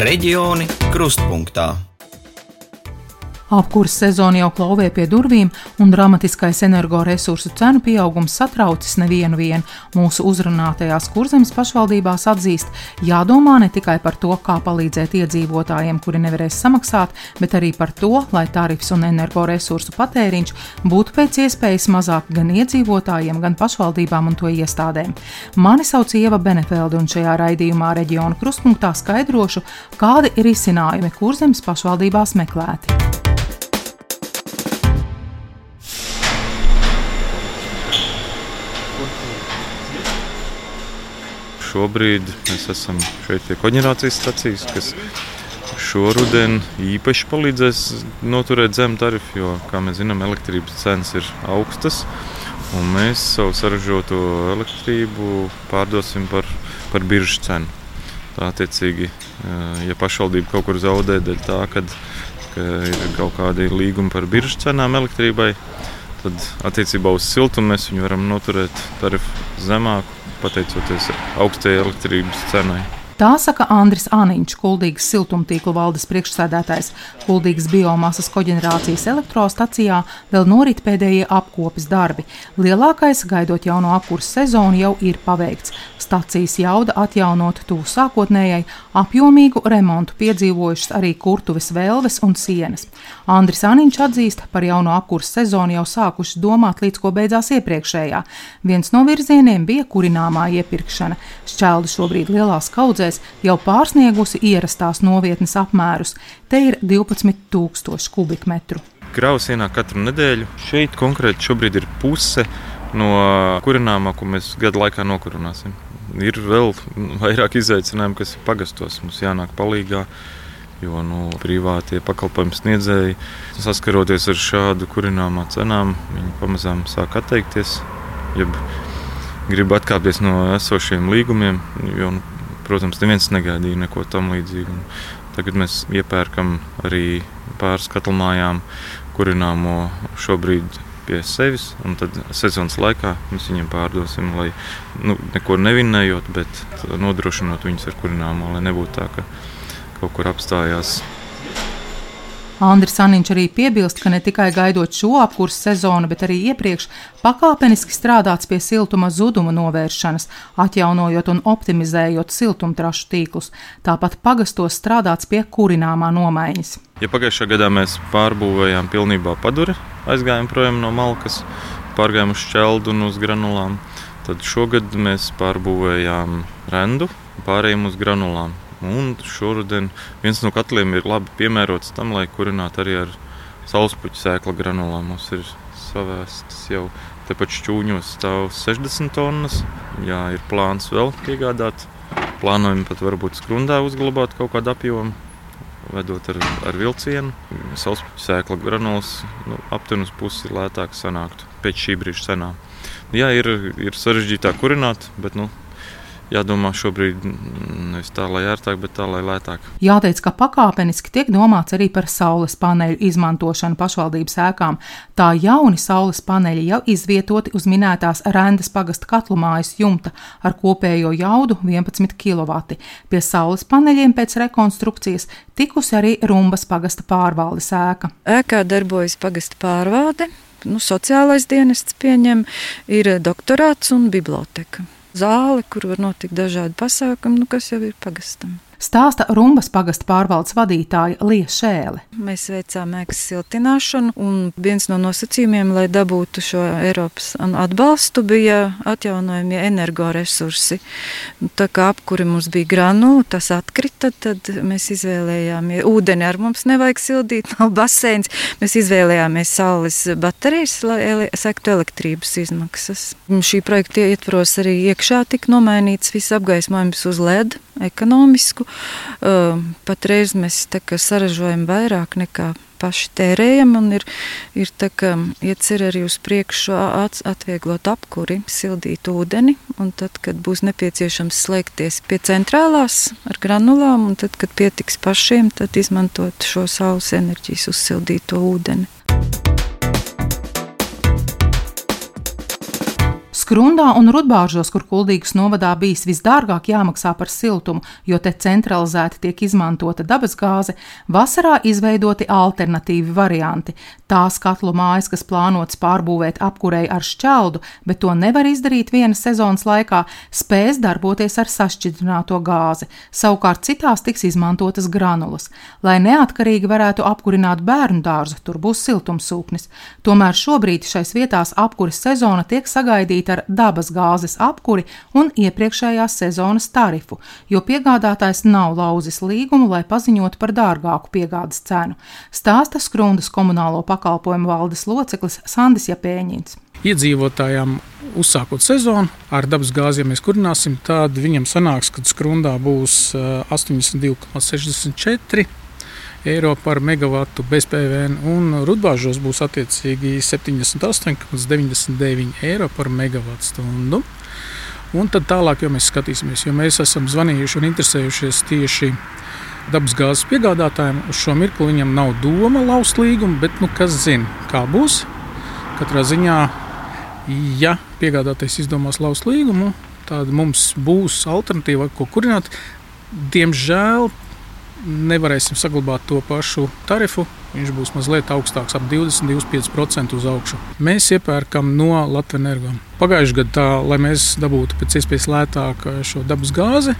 Reģioni krustpunktā. Apkurss sezona jau klauvē pie durvīm, un dramatiskais energoresursu cenu pieaugums satraucis nevienu. Vien. Mūsu uzrunātajās kurzemes pašvaldībās atzīst, jādomā ne tikai par to, kā palīdzēt iedzīvotājiem, kuri nevarēs samaksāt, bet arī par to, lai tarifs un energoresursu patēriņš būtu pēc iespējas mazāk gan iedzīvotājiem, gan pašvaldībām un to iestādēm. Mani sauc Ieva Benefelde, un šajā raidījumā reģionu krustpunktā skaidrošu, kādi ir izcinājumi kurzemes pašvaldībās meklēti. Šobrīd mēs esam šeit pie koģenerācijas stacijas, kas šoruden īpaši palīdzēs noturēt zemu tarifu, jo, kā mēs zinām, elektrības cenas ir augstas. Un mēs savu saražoto elektrību pārdosim par, par biržas cenu. Tā attiecīgi, eh, ja pašvaldība kaut kur zaudē dēļ tā, kad, ka ir kaut kādi līgumi par biržas cenām elektrībai, tad attiecībā uz siltumu mēs viņu varam noturēt tarifu zemāku pateicoties augstajai elektrības cenai. Tā saka Andris Aniņš, Kuldīgas siltumtīklu valdes priekšsēdētājs. Kuldīgas biomasas koģenerācijas elektrostacijā vēl norit pēdējie apkopes darbi. Lielākais, gaidot jauno apkursu sezonu, jau ir paveikts. Stacijas jauda atjaunot tuvu sākotnējai, apjomīgu remontu piedzīvojušas arī kurtuves vēlves un sienas. Andris Aniņš atzīst, par jauno apkursu sezonu jau sākuši domāt līdz ko beidzās iepriekšējā. Viens no virzieniem bija kurināmā iepirkšana. Šķelda šobrīd lielās kaudzēs pusēs jau pārsniegusi ierastās novietnes apmērus. Te ir 12,000 kubikmetru. Kravas ienāk katru nedēļu. Šeit konkrēti šobrīd ir puse no kurināmā, ko mēs gadu laikā nokurināsim. Ir vēl vairāk izaicinājumu, kas ir pagastos. Mums jānāk palīdzīgā. Jo nu, privātie pakalpojumu sniedzēji, saskaroties ar šādu kurināmā cenām, viņi pamazām sāk atteikties. Jeb grib atkāpties no esošiem līgumiem, jo nu, protams, neviens negaidīja neko tam līdzīgu. Tagad mēs iepērkam arī pāris katlmājām kurināmo šobrīd pie sevis, un tad sezonas laikā mēs viņiem pārdosim, lai nu, neko nevinējot, bet nodrošinot viņus ar kurināmo, lai nebūtu tā, ka kaut kur apstājās Andris Saniņš arī piebilst, ka ne tikai gaidot šo apkursu sezonu, bet arī iepriekš pakāpeniski strādāts pie siltuma zuduma novēršanas, atjaunojot un optimizējot siltumtrašu tīklus. Tāpat pagastos strādāts pie kurināmā nomaiņas. Ja pagājušā gadā mēs pārbūvējām pilnībā paduri, aizgājām projām no malkas, pārgājām uz šķeldu un uz granulām, tad šogad mēs pārbūvējām rendu, pārējām uz granulām. Un šoruden viens no katliem ir labi piemērots tam, lai kurinātu arī ar saulespuķu sēkla granulām. Mums ir savēstas jau tepat šķūņos stāv 60 tonnas. Jā, ir plāns vēl piegādāt. Plānojam pat varbūt skrundā uzglabāt kaut kādu apjomu, vedot ar, ar vilcienu. Saulespuķu sēkla granulas nu, aptuveni uz pusi lētāk sanāktu pēc šī brīža cenām. Jā, ir, ir sarežģītāk kurināt, bet nu, jādomā šobrīd nevis tā, lai ērtāk, bet tā, lai lētāk. Jāteic, ka pakāpeniski tiek domāts arī par saules paneļu izmantošanu pašvaldības ēkām. Tā jauni saules paneļi jau izvietoti uz minētās Rendas pagasta katlumājas jumta ar kopējo jaudu 11 kW. Pie saules paneļiem pēc rekonstrukcijas tikusi arī Rumbas pagasta pārvaldes ēka. Ēkā darbojas pagasta pārvalde. Nu, sociālais dienests pieņem, ir doktorāts un biblioteka zāle, kur var notikt dažādi pasākumi, nu, kas jau ir pagastam stāsta Rumbas pagasta pārvaldes vadītāja Lija Šēle. Mēs veicām ēkas siltināšanu, un viens no nosacījumiem, lai dabūtu šo Eiropas atbalstu, bija atjaunojamie energoresursi. Tā kā apkuri mums bija granula, tas atkrita, tad mēs izvēlējāmies ūdeni ar mums nevajag sildīt, nav baseins. Mēs izvēlējāmies saules baterijas, lai sektu elektrības izmaksas. Šī projekta ietvaros arī iekšā tika nomainīts viss apgaismojums uz LED ekonomisku. Patreiz mēs saražojam vairāk nekā paši tērējam, un ir, ir iecer arī uz priekšu atvieglot apkuri, sildīt ūdeni, tad, kad būs nepieciešams slēgties pie centrālās ar granulām, un tad, kad pietiks pašiem, tad izmantot šo saules enerģijas uzsildīto ūdeni. Skrundā un Rudbāžos, kur Kuldīgas novadā bijis visdārgāk jāmaksā par siltumu, jo te centralizēti tiek izmantota dabasgāze, vasarā izveidoti alternatīvi varianti. Tās katlu mājas, kas plānotas pārbūvēt apkurei ar šķeldu, bet to nevar izdarīt vienas sezonas laikā, spēs darboties ar sašķidrināto gāzi. Savukārt citās tiks izmantotas granulas. Lai neatkarīgi varētu apkurināt bērnu dārzu, tur būs siltumsūknis. Tomēr šobrīd šais vietās apkuras sezona tiek sagaidīta ar dabas gāzes apkuri un iepriekšējās sezonas tarifu, jo piegādātājs nav lauzis līgumu, lai paziņotu par dārgāku piegādes cenu. Stāsta Skrundas komunālo pakalpojumu valdes loceklis Sandis Japēņins. Iedzīvotājiem uzsākot sezonu ar dabas gāzi, ja mēs kurināsim, tad viņam sanāks, ka skrundā būs 82,64 eiro par megawatu bez PVN, un Rudbāžos būs attiecīgi 78,99 eiro par megawatu stundu. Un tad tālāk, mēs skatīsimies, jo mēs esam zvanījuši un interesējušies tieši dabasgāzes piegādātājiem, uz šo mirkli viņam nav doma laust līgumu, bet nu, kas zina, kā būs. Katrā ziņā, ja piegādātājs izdomās laust līgumu, tad mums būs alternatīva, ko kurināt. Diemžēl nevarēsim saglabāt to pašu tarifu. Viņš būs mazliet augstāks, ap 20-25% uz augšu. Mēs iepērkam no Latvijas energo. Pagājušajā gadā, lai mēs dabūtu pēc iespējas lētāk šo dabas gāzi,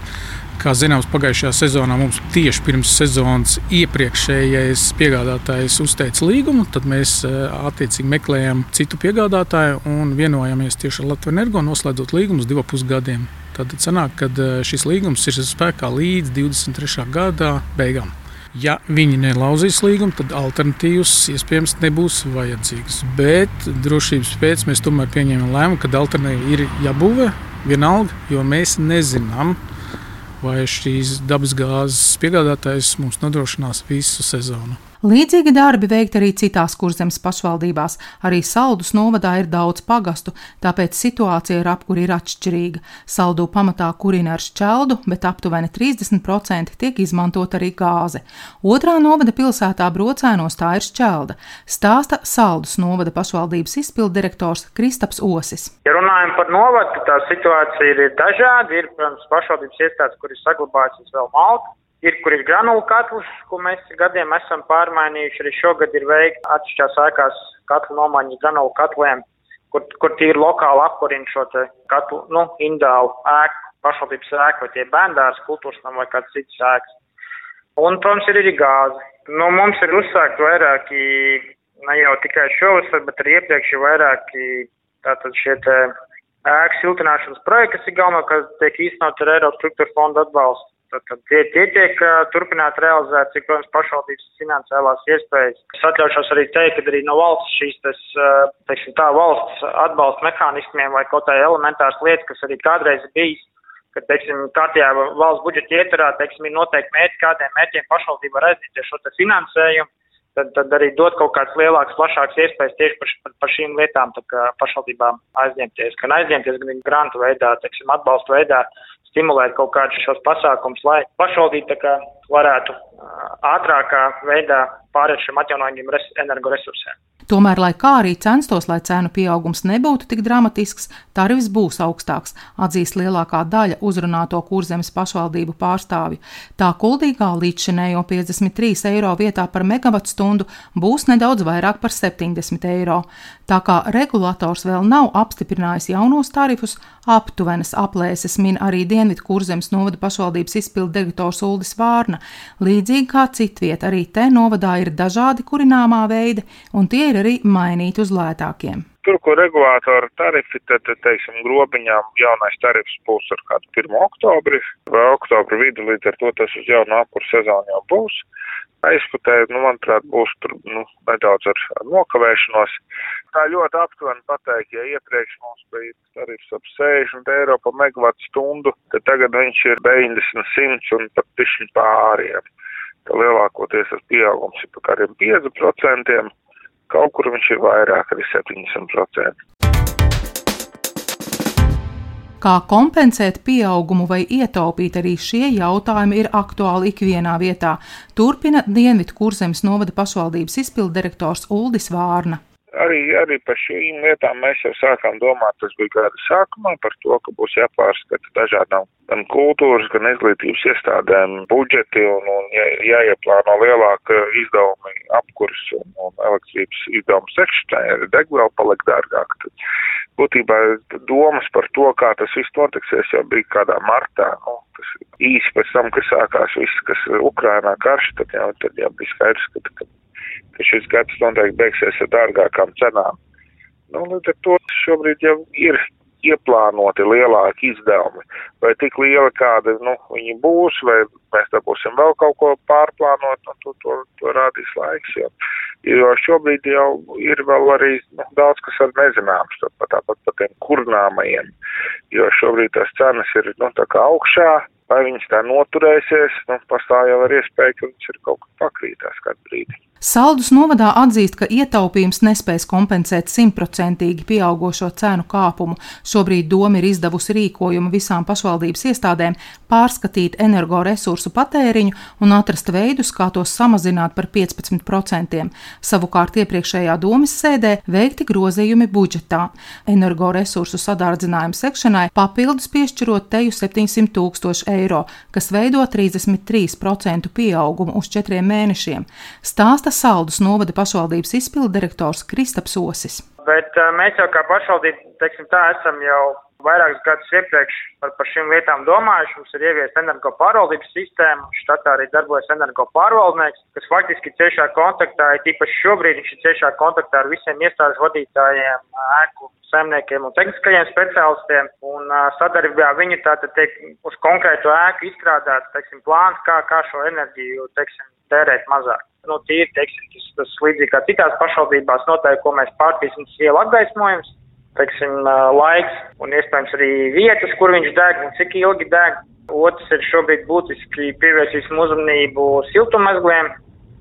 kā zināms, pagājušajā sezonā mums tieši pirms sezonas iepriekšējais piegādātājs uzteica līgumu, tad mēs eh, attiecīgi meklējam citu piegādātāju un vienojamies tieši ar Latvijas energo, noslēdzot līgumus divu pusgadiem. Tad sanāk, ka eh, šis līgums ir spēkā līdz 23. gada beigām. Ja viņi nelauzīs līgumu, tad alternatīvas iespējams nebūs vajadzīgas. Bet drošības pēc mēs tomēr pieņēmām lēmumu, ka alternatīva ir jābūvē vienalga, jo mēs nezinām, vai šīs dabasgāzes piegādātājs mums nodrošinās visu sezonu. Līdzīgi darbi veikti arī citās kurzemes pašvaldībās. Arī Saldus novadā ir daudz pagastu, tāpēc situācija ar apkuri ir atšķirīga. Saldu pamatā kurina ar šķeldu, bet aptuveni 30% tiek izmantot arī gāze. Otrā novada pilsētā brocēnos tā ir šķelda, stāsta Saldus novada pašvaldības izpildu direktors Kristaps Osis. Ja runājam par novadu, tā situācija ir dažāda. Ir, protams, pašvaldības iestādes, kur ir saglabājusies vēl malta Ir, kur ir granulu katls, ko mēs gadiem esam pārmainījuši. Arī šogad ir veikta atsevišķās ēkās katlu nomaiņa granulu katliem, kur, kur tīri lokāli apkurina šo te katlu, nu, indālu ēku, pašvaldības ēku, vai tie bērndārs, kultūras nam vai kāds cits ēks. Un, protams, ir arī gāze. Nu, mums ir uzsākt vairāki, ne jau tikai šovasar, bet arī iepriekš ir vairāki tātad šie te ēku siltināšanas projekti, kas ir galvenokārt tiek īstenot ar Eiropas struktūra fonda atbalstu. Tad, tad tie, tie tiek uh, turpināti realizēt, cik, protams, pašvaldības finansiālās iespējas. Es atļaušos arī teikt, ka arī no valsts šīs, tas, uh, teiksim, tā valsts atbalsta mehānismiem vai kaut kā elementārs lietas, kas arī kādreiz bijis, ka, teiksim, kārtējā valsts budžeta ietvarā, teiksim, ir noteikti mērķi, kādiem mērķiem pašvaldība var aizņemties šo finansējumu. Tad, tad arī dot kaut kādas lielākas, plašākas iespējas tieši par, par, par šīm lietām pašvaldībām aizņemties. Gan aizņemties, gan grantu veidā, teiksim, atbalstu veidā stimulēt kaut kādus šos pasākums, lai pašvaldība varētu ātrākā veidā pāriet šiem atjaunojumiem energoresursiem. Tomēr, lai kā arī censtos, lai cenu pieaugums nebūtu tik dramatisks, tarifs būs augstāks, atzīst lielākā daļa uzrunāto kurzemes pašvaldību pārstāvju. Tā kuldīgā līdzšinējo 53 eiro vietā par megawatu stundu būs nedaudz vairāk par 70 eiro. Tā kā regulators vēl nav apstiprinājis jaunos tarifus, aptuvenas aplēses min arī Dienvidu kurzemes novada pašvaldības izpildu direktors Uldis Vārna. Līdzīgi kā citviet, arī te novadā ir dažādi kurināmā veidi, un tie ir arī mainīti uz lētākiem. Tur, kur regulātora tarifi, tad, teiksim, grobiņām jaunais tarifs būs ar kādu 1. oktobri vai oktobra vidu, līdz ar to tas uz jaunu apkuru sezonu jau būs. Aizputē, nu, manuprāt, būs tur, nu, nedaudz ar nokavēšanos. Tā ļoti aptuveni pateikt, ja iepriekš mums bija tarifs ap 60 eiro par megavatu stundu, tad tagad viņš ir 90, 100 un pat pišķiņ pāriem. Tā lielākoties tas pieaugums ir par kādiem 5%, kaut kur viņš ir vairāk, arī 70%. Kā kompensēt pieaugumu vai ietaupīt arī šie jautājumi ir aktuāli ikvienā vietā, turpina Dienvidu kurzemes novada pašvaldības izpildirektors Uldis Vārna. Arī, arī par šīm lietām mēs jau sākām domāt, tas bija gada sākumā, par to, ka būs jāpārskata dažādām gan kultūras, gan izglītības iestādēm budžeti un, un jā, jāieplāno lielāka izdevumi apkurs un, un elektrības izdevumu sekšanai, arī degviela paliek dārgāk. Tad būtībā domas par to, kā tas viss notiksies, jau bija kādā martā. Nu, tas īsi pēc tam, kad sākās viss, kas Ukrainā karš, tad jau, tad jau bija skaidrs, ka, ka ka šis gads noteikti beigsies ar dārgākām cenām. Nu, līdz ar to šobrīd jau ir ieplānoti lielāki izdevumi. Vai tik lieli kādi nu, viņi būs, vai mēs dabūsim vēl kaut ko pārplānot, nu, to, to, to rādīs laiks. Jo, jo šobrīd jau ir vēl arī nu, daudz, kas vēl nezināms, tāpat par tiem kurnāmajiem, jo šobrīd tās cenas ir nu, tā kā augšā. Vai viņas tā noturēsies, nu, pastāv jau ar iespēju, ka viņas ir kaut kur pakrītās kādu brīdi. Saldus novadā atzīst, ka ietaupījums nespēs kompensēt simtprocentīgi pieaugušo cenu kāpumu. Šobrīd doma ir izdevusi rīkojumu visām pašvaldības iestādēm pārskatīt energoresursu patēriņu un atrast veidus, kā tos samazināt par 15%. Savukārt iepriekšējā domas sēdē veikti grozījumi budžetā. Energoresursu sadārdzinājumu sekšanai papildus piešķirot teju 700 tūkstoši eiro, kas veido 33% pieaugumu uz četriem mēnešiem. Stāsta Saldus novada pašvaldības izpildu direktors Kristaps Osis. Bet uh, mēs jau kā pašvaldība, teiksim tā, esam jau vairākus gadus iepriekš par, par šīm lietām domājuši. Mums ir ieviesta energo pārvaldības sistēma, štatā arī darbojas energo pārvaldnieks, kas faktiski ciešā kontaktā, ir tīpaši šobrīd viņš ir ciešā kontaktā ar visiem iestāžu vadītājiem, ēku saimniekiem un tehniskajiem speciālistiem. Un uh, sadarbībā viņi tātad tiek uz konkrētu ēku izstrādāts, teiksim, plāns, kā, kā šo enerģiju, teiksim, tērēt mazāk. Nu, tīri, teiksim, tas, tas līdzīgi kā citās pašvaldībās noteikti, ko mēs pārtīsim, tas iela apgaismojums, teiksim, laiks un iespējams arī vietas, kur viņš deg un cik ilgi deg. Otrs ir šobrīd būtiski pievērsīsim uzmanību siltummezgliem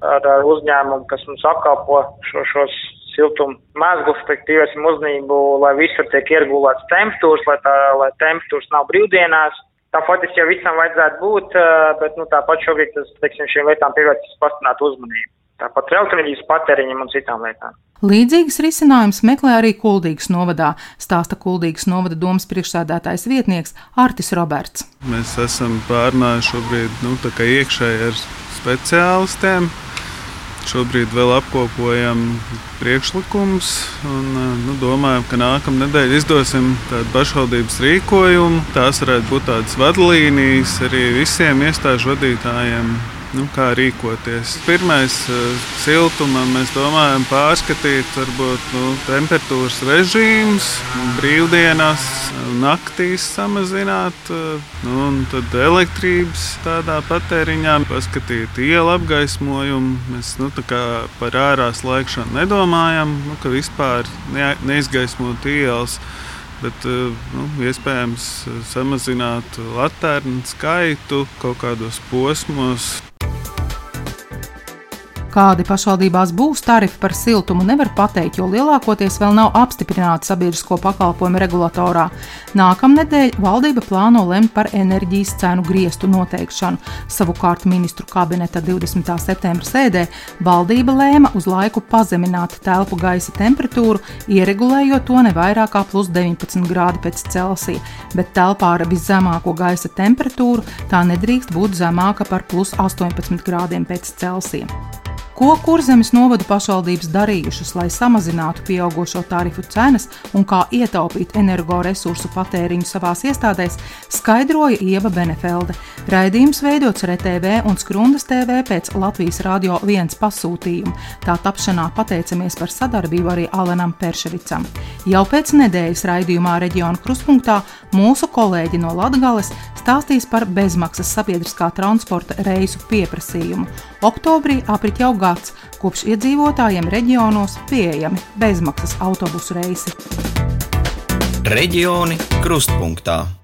ar, uzņēmumu, kas mums apkalpo šo, šos siltumu mezglus, tad pievērsim uzmanību, lai visur tiek ieregulēts temperatūras, lai, tā, lai temperatūras nav brīvdienās Tā faktiski jau visam vajadzētu būt, bet nu, tāpat šobrīd tas, teiksim, šīm lietām pievērsts pastiprinātu uzmanību. Tāpat elektroenerģijas patēriņam un citām lietām. Līdzīgas risinājums meklē arī Kuldīgas novadā, stāsta Kuldīgas novada domas priekšsēdētājs vietnieks Artis Roberts. Mēs esam pārnājuši šobrīd nu, iekšēji ar speciālistiem, Šobrīd vēl apkopojam priekšlikumus un nu, domājam, ka nākamā nedēļa izdosim tādu pašvaldības rīkojumu. Tās varētu būt tādas vadlīnijas arī visiem iestāžu vadītājiem nu, kā rīkoties. Pirmais, eh, siltumam, mēs domājam pārskatīt varbūt, nu, temperatūras režīmus, brīvdienās, naktīs samazināt, eh, nu, un tad elektrības tādā patēriņā, paskatīt ielu apgaismojumu. Mēs nu, par ārās laikšanu nedomājam, nu, ka vispār ne, neizgaismot ielas bet eh, nu, iespējams samazināt latērnu skaitu kaut kādos posmos. Kādi pašvaldībās būs tarifi par siltumu, nevar pateikt, jo lielākoties vēl nav apstiprināti sabiedrisko pakalpojumu regulatorā. Nākamnedēļ valdība plāno lemt par enerģijas cenu griestu noteikšanu. Savukārt ministru kabineta 20. septembra sēdē valdība lēma uz laiku pazemināt telpu gaisa temperatūru, ieregulējot to ne vairāk kā plus 19 grādi pēc Celsija, bet telpā ar viszemāko gaisa temperatūru tā nedrīkst būt zemāka par plus 18 grādiem pēc Celsija. Ko kurzemes novada pašvaldības darījušas, lai samazinātu pieaugušo tarifu cenas un kā ietaupīt energoresursu patēriņu savās iestādēs, skaidroja Ieva Benefelde. Raidījums veidots RTV un Skrundas TV pēc Latvijas Rādio 1 pasūtījuma. Tā tapšanā pateicamies par sadarbību arī Alenam Perševicam. Jau pēc nedēļas raidījumā reģiona kruspunktā mūsu kolēģi no Latgales stāstīs par bezmaksas sabiedriskā transporta reisu pieprasījumu. Oktobrī aprit jau gads, kopš iedzīvotājiem reģionos pieejami bezmaksas autobusu reisi. Reģioni krustpunktā.